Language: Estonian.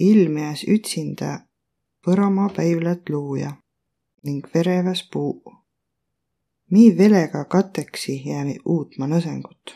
ilmiäs ütsinda põramaa päivlät luuja ning vereväs puu. Mi velega kateksi jäämi uutma nõsõngut